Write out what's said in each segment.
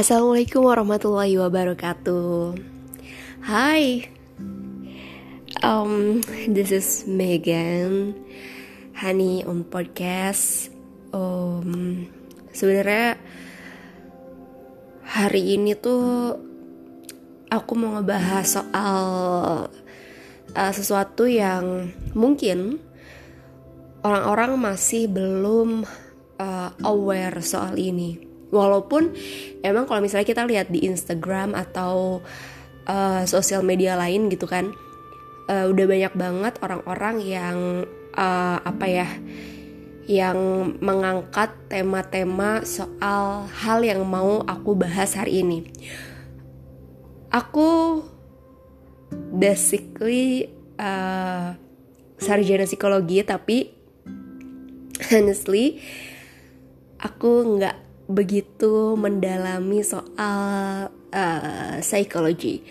Assalamualaikum warahmatullahi wabarakatuh. Hi, um, this is Megan, Honey on podcast. Um, sebenarnya hari ini tuh aku mau ngebahas soal uh, sesuatu yang mungkin orang-orang masih belum uh, aware soal ini walaupun emang kalau misalnya kita lihat di Instagram atau uh, sosial media lain gitu kan uh, udah banyak banget orang-orang yang uh, apa ya yang mengangkat tema-tema soal hal yang mau aku bahas hari ini. Aku basically uh, sarjana psikologi tapi honestly aku nggak begitu mendalami soal uh, psikologi.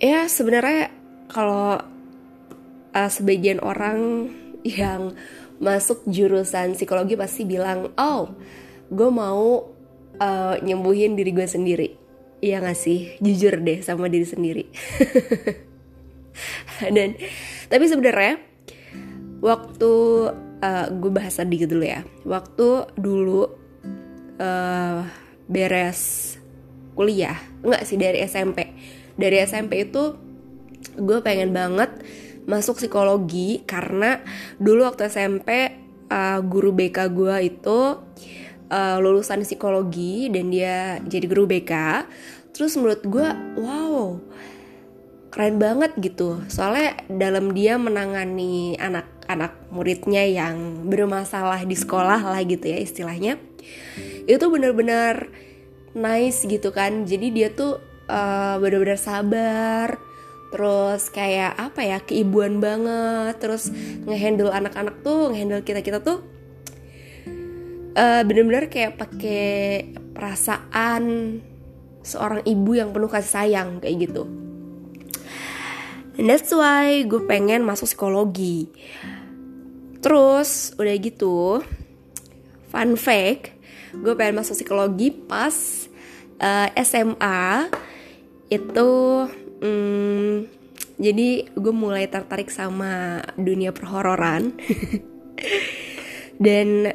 Ya sebenarnya kalau uh, sebagian orang yang masuk jurusan psikologi pasti bilang, oh, gue mau uh, nyembuhin diri gue sendiri. Iya gak sih? Jujur deh sama diri sendiri. Dan tapi sebenarnya waktu uh, gue bahas sedikit dulu ya. Waktu dulu uh, beres kuliah, enggak sih dari SMP. Dari SMP itu gue pengen banget masuk psikologi karena dulu waktu SMP uh, guru BK gue itu uh, lulusan psikologi dan dia jadi guru BK. Terus menurut gue, wow, keren banget gitu. Soalnya dalam dia menangani anak-anak muridnya yang bermasalah di sekolah lah gitu ya istilahnya. Itu bener-bener nice gitu kan. Jadi dia tuh uh, bener-bener sabar, terus kayak apa ya keibuan banget terus ngehandle anak-anak tuh ngehandle kita kita tuh uh, bener-bener kayak pakai perasaan seorang ibu yang penuh kasih sayang kayak gitu And that's why gue pengen masuk psikologi. Terus udah gitu fun fact gue pengen masuk psikologi pas uh, eh, SMA itu hmm, jadi gue mulai tertarik sama dunia perhororan. Dan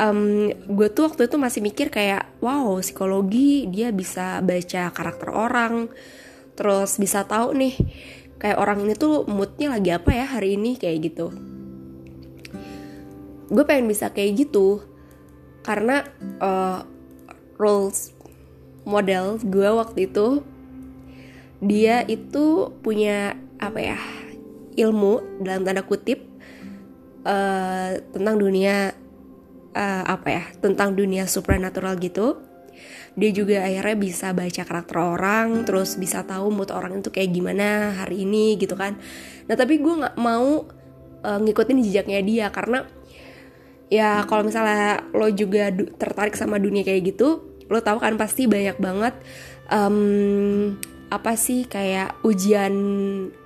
um, gue tuh waktu itu masih mikir kayak wow psikologi dia bisa baca karakter orang terus bisa tahu nih kayak orang ini tuh moodnya lagi apa ya hari ini kayak gitu. Gue pengen bisa kayak gitu karena uh, roles model gue waktu itu dia itu punya apa ya ilmu dalam tanda kutip uh, tentang dunia uh, apa ya tentang dunia supernatural gitu dia juga akhirnya bisa baca karakter orang terus bisa tahu mood orang itu kayak gimana hari ini gitu kan. Nah tapi gue nggak mau uh, ngikutin jejaknya dia karena ya kalau misalnya lo juga tertarik sama dunia kayak gitu lo tahu kan pasti banyak banget um, apa sih kayak ujian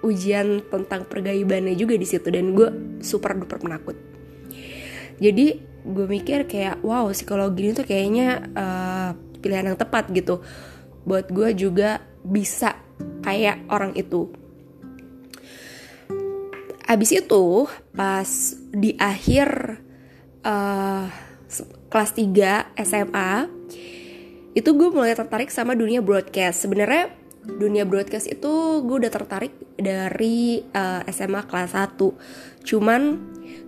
ujian tentang pergaibannya juga di situ. Dan gue super duper penakut. Jadi gue mikir kayak wow psikologi ini tuh kayaknya uh, pilihan yang tepat gitu. Buat gue juga bisa kayak orang itu. Abis itu pas di akhir uh, kelas 3 SMA itu gue mulai tertarik sama dunia broadcast. Sebenarnya dunia broadcast itu gue udah tertarik dari uh, eh, SMA kelas 1 cuman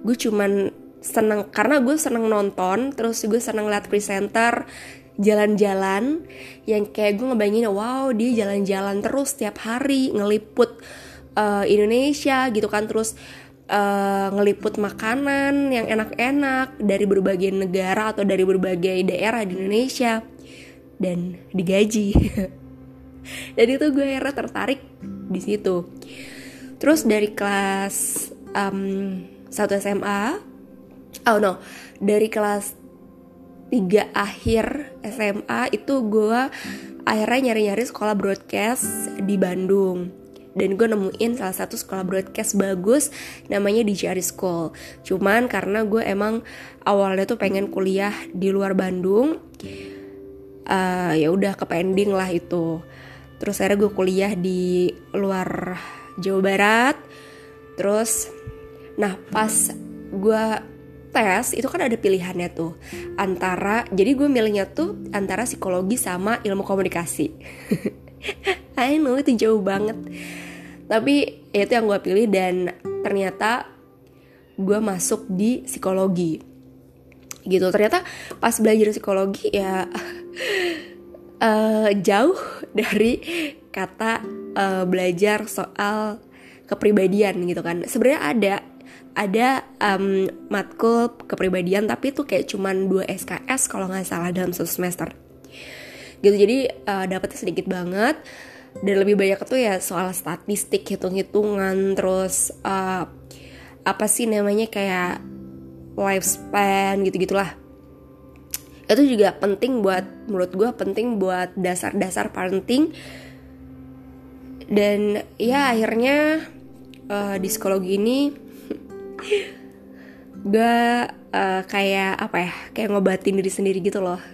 gue cuman seneng karena gue seneng nonton terus gue seneng liat presenter jalan-jalan yang kayak gue ngebayangin wow dia jalan-jalan terus setiap hari ngeliput uh, Indonesia gitu kan terus uh, ngeliput makanan yang enak-enak dari berbagai negara atau dari berbagai daerah di Indonesia dan digaji. Jadi itu gue akhirnya tertarik di situ. Terus dari kelas um, 1 SMA oh no. Dari kelas 3 akhir SMA itu gue akhirnya nyari-nyari sekolah broadcast di Bandung. Dan gue nemuin salah satu sekolah broadcast bagus namanya DJR School. Cuman karena gue emang awalnya tuh pengen kuliah di luar Bandung uh, ya udah ke pending lah itu. Terus akhirnya gue kuliah di luar Jawa Barat. Terus nah pas gue tes itu kan ada pilihannya tuh. Antara jadi gue milihnya tuh antara psikologi sama ilmu komunikasi. I know itu jauh banget. Tapi ya itu yang gue pilih dan ternyata gue masuk di psikologi. Gitu ternyata pas belajar psikologi ya uh, jauh dari kata uh, belajar soal kepribadian gitu kan. Sebenarnya ada ada um, matkul kepribadian tapi itu kayak cuman dua SKS kalau nggak salah dalam satu semester. Gitu jadi uh, dapetnya sedikit banget. Dan lebih banyak itu ya soal statistik hitung-hitungan terus uh, apa sih namanya kayak lifespan gitu gitulah itu juga penting buat menurut gue penting buat dasar-dasar parenting. Dan ya akhirnya uh, di psikologi ini gue uh, kayak apa ya kayak ngobatin diri sendiri gitu loh.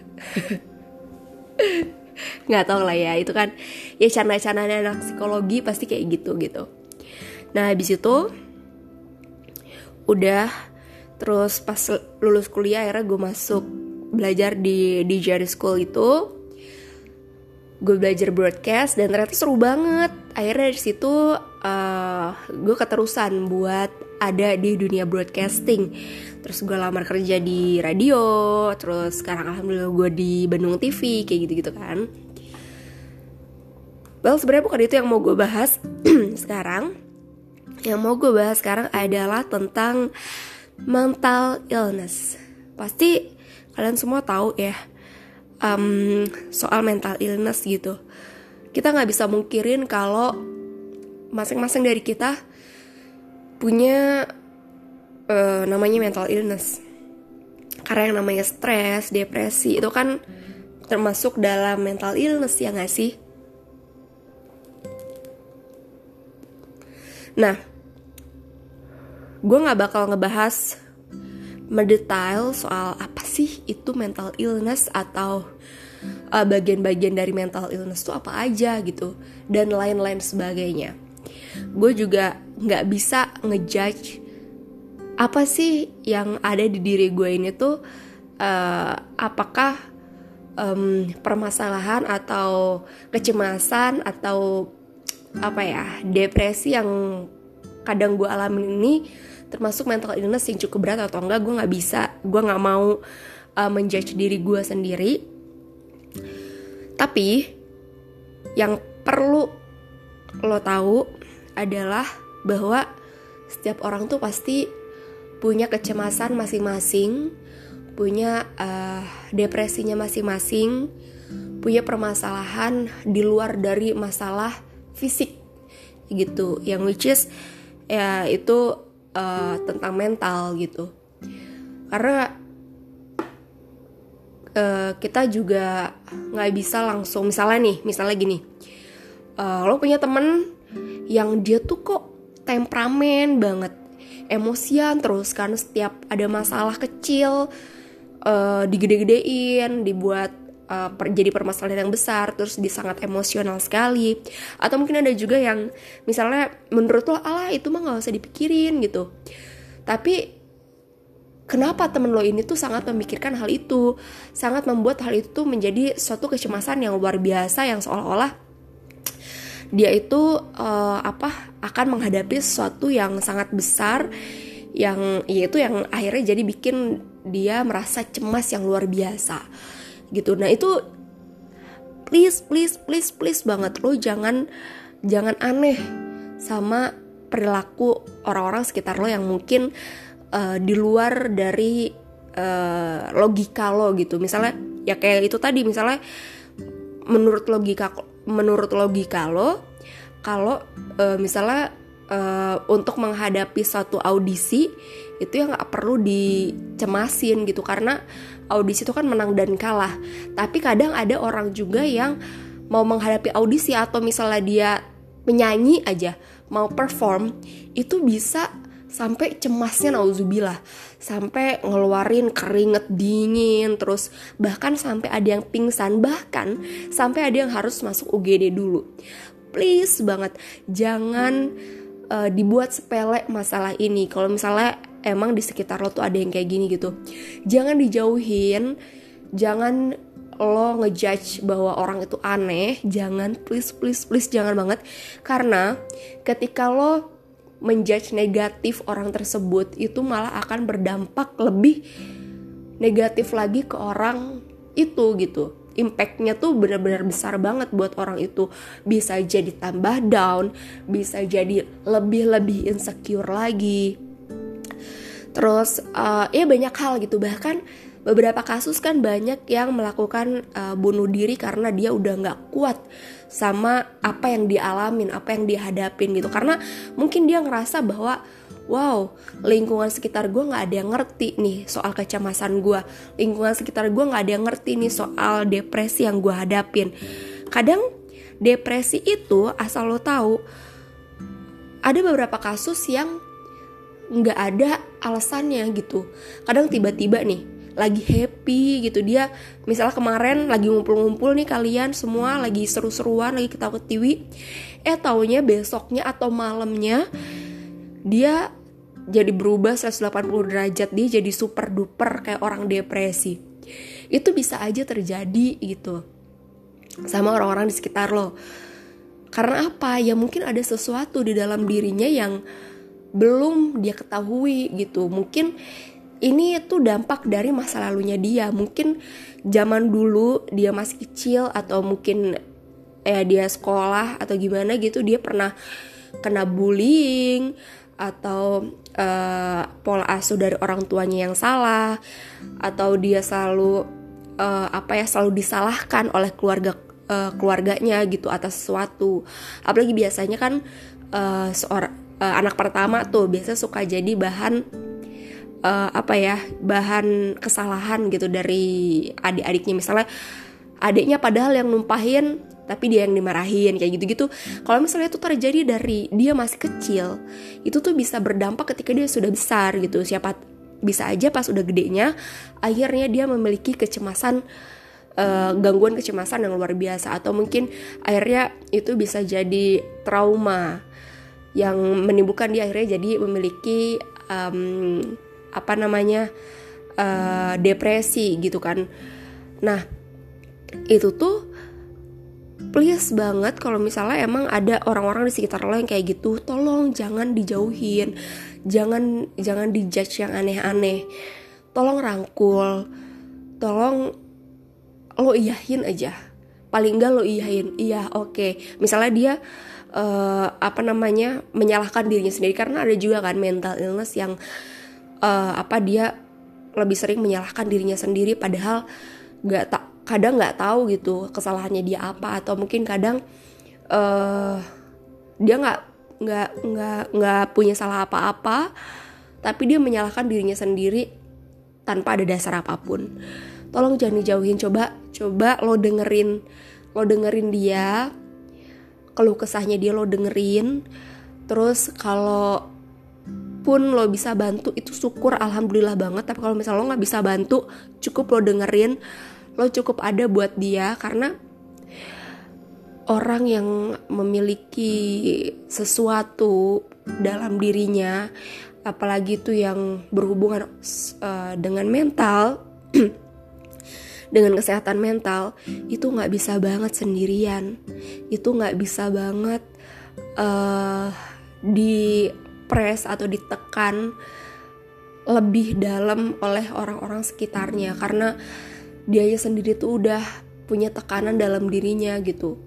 Nggak tau lah ya itu kan ya canda-candanya anak psikologi pasti kayak gitu gitu. Nah habis itu udah terus pas lulus kuliah akhirnya gue masuk belajar di di Jerry School itu. Gue belajar broadcast dan ternyata seru banget. Akhirnya dari situ uh, gue keterusan buat ada di dunia broadcasting. Terus gue lamar kerja di radio terus sekarang alhamdulillah gue di Bandung TV kayak gitu gitu kan. Well sebenarnya bukan itu yang mau gue bahas sekarang. Yang mau gue bahas sekarang adalah tentang mental illness. Pasti kalian semua tahu ya um, soal mental illness gitu. Kita nggak bisa mungkirin kalau masing-masing dari kita punya uh, namanya mental illness karena yang namanya stres depresi itu kan termasuk dalam mental illness ya nggak sih nah gue nggak bakal ngebahas mendetail soal apa sih itu mental illness atau uh, bagian-bagian uh, dari mental illness itu apa aja gitu dan lain-lain sebagainya. Gue juga nggak bisa ngejudge apa sih yang ada di diri gue ini tuh uh, apakah um, permasalahan atau kecemasan atau apa ya depresi yang kadang gue alami ini termasuk mental illness yang cukup berat atau enggak gue nggak bisa. Gue nggak mau uh, menjudge diri gue sendiri. Tapi yang perlu lo tahu adalah bahwa setiap orang tuh pasti punya kecemasan masing-masing punya uh, depresinya masing-masing punya permasalahan di luar dari masalah fisik gitu. Yang which is ya itu uh, tentang mental gitu. Karena uh, kita juga nggak bisa langsung misalnya nih misalnya gini uh, lo punya temen yang dia tuh kok temperamen banget emosian terus kan setiap ada masalah kecil uh, digede-gedein dibuat uh, jadi permasalahan yang besar terus dia sangat emosional sekali. Atau mungkin ada juga yang misalnya menurut lo Allah itu mah nggak usah dipikirin gitu. Tapi kenapa temen lo ini tuh sangat memikirkan hal itu? Sangat membuat hal itu menjadi suatu kecemasan yang luar biasa yang seolah-olah dia itu uh, apa akan menghadapi sesuatu yang sangat besar yang yaitu yang akhirnya jadi bikin dia merasa cemas yang luar biasa gitu. Nah itu please please please please banget lo jangan jangan aneh sama perilaku orang-orang sekitar lo yang mungkin uh, di luar dari uh, logika lo gitu. Misalnya ya kayak itu tadi misalnya menurut logika menurut logika lo kalau uh, misalnya uh, untuk menghadapi satu audisi itu yang nggak perlu dicemasin gitu. Karena audisi itu kan menang dan kalah. Tapi kadang ada orang juga yang mau menghadapi audisi atau misalnya dia menyanyi aja mau perform itu bisa sampai cemasnya nauzubillah. Sampai ngeluarin keringet dingin terus bahkan sampai ada yang pingsan. Bahkan sampai ada yang harus masuk UGD dulu. Please banget jangan uh, dibuat sepele masalah ini. Kalau misalnya emang di sekitar lo tuh ada yang kayak gini gitu jangan dijauhin jangan lo ngejudge bahwa orang itu aneh. Jangan please please please jangan banget. Karena ketika lo menjudge negatif orang tersebut itu malah akan berdampak lebih negatif lagi ke orang itu gitu. Impactnya tuh benar-benar besar banget buat orang itu. Bisa jadi tambah down bisa jadi lebih-lebih insecure lagi. Terus uh, ya banyak hal gitu. Bahkan beberapa kasus kan banyak yang melakukan uh, bunuh diri karena dia udah nggak kuat sama apa yang dialamin, apa yang dihadapin gitu. Karena mungkin dia ngerasa bahwa wow lingkungan sekitar gue nggak ada yang ngerti nih soal kecemasan gue, lingkungan sekitar gue nggak ada yang ngerti nih soal depresi yang gue hadapin. Kadang depresi itu asal lo tahu ada beberapa kasus yang nggak ada alasannya gitu. Kadang tiba-tiba nih lagi happy gitu. Dia misalnya kemarin lagi ngumpul-ngumpul nih kalian semua lagi seru-seruan lagi ketawa ketiwi eh taunya besoknya atau malamnya dia jadi berubah 180 derajat dia jadi super duper kayak orang depresi. Itu bisa aja terjadi gitu sama orang-orang di sekitar lo. Karena apa? Ya mungkin ada sesuatu di dalam dirinya yang belum dia ketahui gitu. Mungkin ini tuh dampak dari masa lalunya dia. Mungkin zaman dulu dia masih kecil atau mungkin eh dia sekolah atau gimana gitu dia pernah kena bullying atau uh, pola asuh dari orang tuanya yang salah atau dia selalu uh, apa ya selalu disalahkan oleh keluarga uh, keluarganya gitu atas sesuatu. Apalagi biasanya kan uh, seorang uh, anak pertama tuh biasa suka jadi bahan uh, apa ya bahan kesalahan gitu dari adik-adiknya. Misalnya adiknya padahal yang numpahin tapi dia yang dimarahin kayak gitu-gitu. Kalau misalnya itu terjadi dari dia masih kecil itu tuh bisa berdampak ketika dia sudah besar gitu. Siapa bisa aja pas udah gedenya akhirnya dia memiliki kecemasan uh, gangguan kecemasan yang luar biasa. Atau mungkin akhirnya itu bisa jadi trauma yang menimbulkan dia akhirnya jadi memiliki um, apa namanya uh, depresi gitu kan. Nah itu tuh please banget kalau misalnya emang ada orang-orang di sekitar lo yang kayak gitu tolong jangan dijauhin. Jangan jangan dijudge yang aneh-aneh. Tolong rangkul. Tolong lo iyahin aja. Paling enggak lo iyahin. Iya oke. Okay. misalnya dia uh, apa namanya menyalahkan dirinya sendiri. Karena ada juga kan mental illness yang uh, apa dia lebih sering menyalahkan dirinya sendiri padahal nggak tak kadang nggak tahu gitu kesalahannya dia apa atau mungkin kadang uh, dia nggak nggak nggak nggak punya salah apa-apa tapi dia menyalahkan dirinya sendiri tanpa ada dasar apa pun. Tolong jangan dijauhin coba coba lo dengerin lo dengerin dia keluh kesahnya dia lo dengerin terus kalau pun lo bisa bantu itu syukur alhamdulillah banget. Tapi kalau misalnya lo nggak bisa bantu cukup lo dengerin lo cukup ada buat dia. Karena orang yang memiliki sesuatu dalam dirinya apalagi itu yang berhubungan uh, dengan mental dengan kesehatan mental itu nggak bisa banget sendirian. Itu nggak bisa banget uh, di dipres atau ditekan lebih dalam oleh orang-orang sekitarnya. Karena dia sendiri tuh udah punya tekanan dalam dirinya gitu.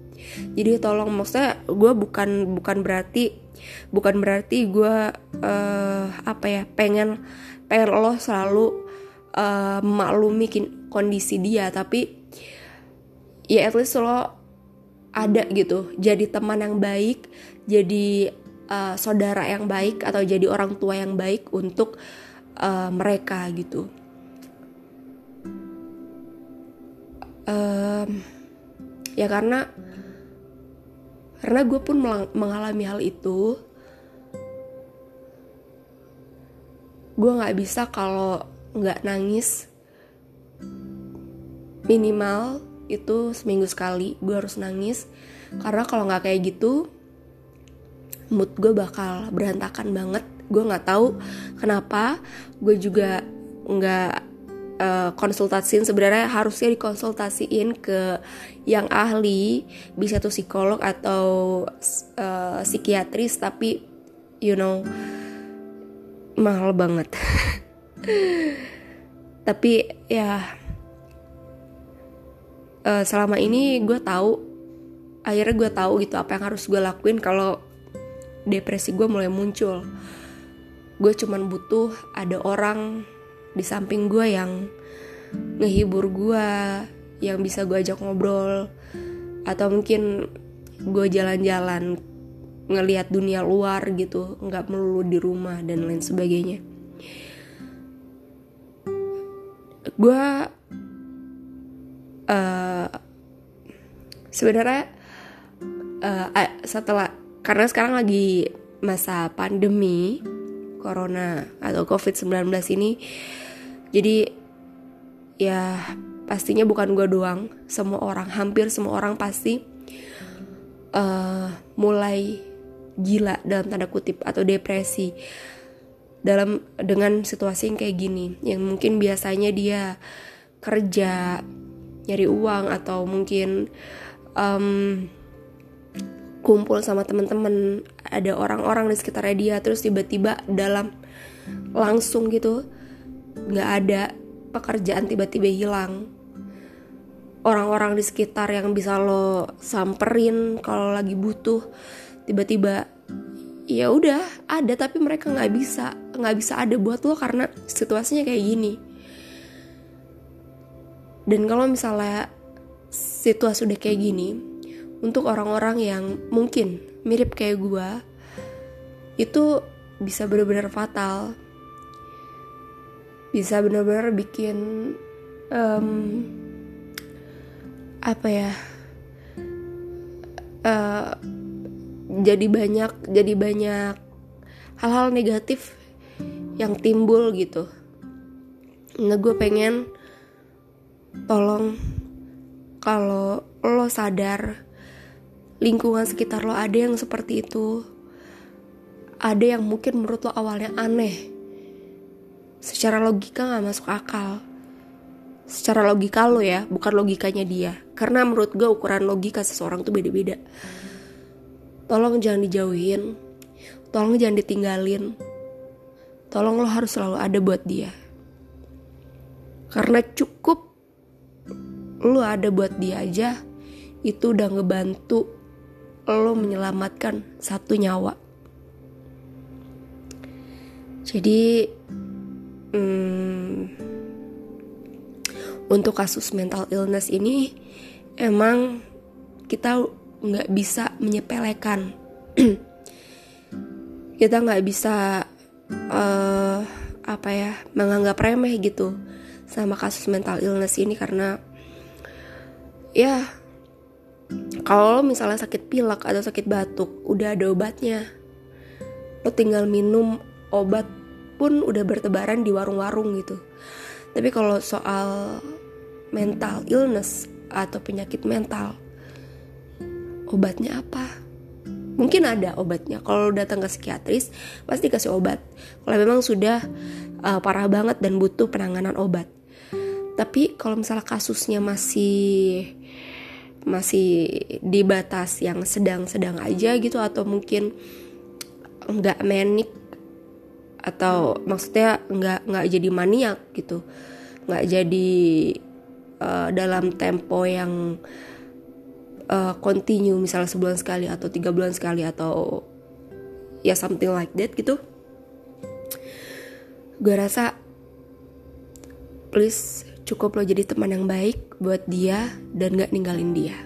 Jadi tolong maksudnya gue bukan bukan berarti bukan berarti gue uh, apa ya pengen pengen lo selalu uh, maklumi kondisi dia. Tapi ya at least lo ada gitu. Jadi teman yang baik jadi uh, saudara yang baik atau jadi orang tua yang baik untuk uh, mereka gitu. Um, ya karena karena gue pun mengalami hal itu gue nggak bisa kalau nggak nangis minimal itu seminggu sekali gue harus nangis karena kalau nggak kayak gitu mood gue bakal berantakan banget. Gue nggak tahu kenapa. Gue juga nggak uh, konsultasiin. Sebenarnya harusnya dikonsultasiin ke yang ahli bisa tuh psikolog atau uh, psikiatris tapi you know mahal banget. Tapi ya uh, selama ini gue tahu akhirnya gue tahu gitu apa yang harus gue lakuin. Kalau depresi gue mulai muncul. Gue cuman butuh ada orang di samping gue yang ngehibur gue yang bisa gue ajak ngobrol atau mungkin gue jalan-jalan ngelihat dunia luar gitu nggak melulu di rumah dan lain sebagainya. Gue uh, sebenarnya uh, setelah karena sekarang lagi masa pandemi corona atau covid-19 ini jadi ya pastinya bukan gue doang. Semua orang hampir semua orang pasti uh, mulai gila dalam tanda kutip atau depresi dalam dengan situasi yang kayak gini. Yang mungkin biasanya dia kerja nyari uang atau mungkin um, kumpul sama temen-temen ada orang-orang di sekitarnya dia terus tiba-tiba dalam langsung gitu nggak ada pekerjaan tiba-tiba hilang. Orang-orang di sekitar yang bisa lo samperin kalau lagi butuh tiba-tiba ya udah ada tapi mereka nggak bisa nggak bisa ada buat lo karena situasinya kayak gini. Dan kalau misalnya situasi udah kayak gini untuk orang-orang yang mungkin mirip kayak gue itu bisa benar-benar fatal. Bisa benar-benar bikin um, apa ya uh, jadi banyak jadi banyak hal-hal negatif yang timbul gitu. Nah gue pengen tolong kalau lo sadar lingkungan sekitar lo ada yang seperti itu. Ada yang mungkin menurut lo awalnya aneh. Secara logika gak masuk akal. Secara logika lo ya bukan logikanya dia. Karena menurut gue ukuran logika seseorang tuh beda-beda. Tolong jangan dijauhin. Tolong jangan ditinggalin. Tolong lo harus selalu ada buat dia. Karena cukup lo ada buat dia aja itu udah ngebantu lo menyelamatkan satu nyawa. Jadi hmm, untuk kasus mental illness ini emang kita nggak bisa menyepelekan. Kita nggak bisa uh, apa ya menganggap remeh gitu sama kasus mental illness ini karena ya kalau misalnya sakit pilek atau sakit batuk udah ada obatnya. Lo tinggal minum obat pun udah bertebaran di warung-warung gitu. Tapi kalau soal mental illness atau penyakit mental obatnya apa? Mungkin ada obatnya. Kalau datang ke psikiatris pasti kasih obat. Kalau memang sudah uh, parah banget dan butuh penanganan obat. Tapi kalau misalnya kasusnya masih masih di batas yang sedang-sedang aja gitu atau mungkin nggak menik atau maksudnya nggak nggak jadi maniak gitu. Nggak jadi uh, dalam tempo yang uh, continue misalnya sebulan sekali atau tiga bulan sekali atau ya something like that gitu. Gue rasa please cukup lo jadi teman yang baik buat dia dan gak ninggalin dia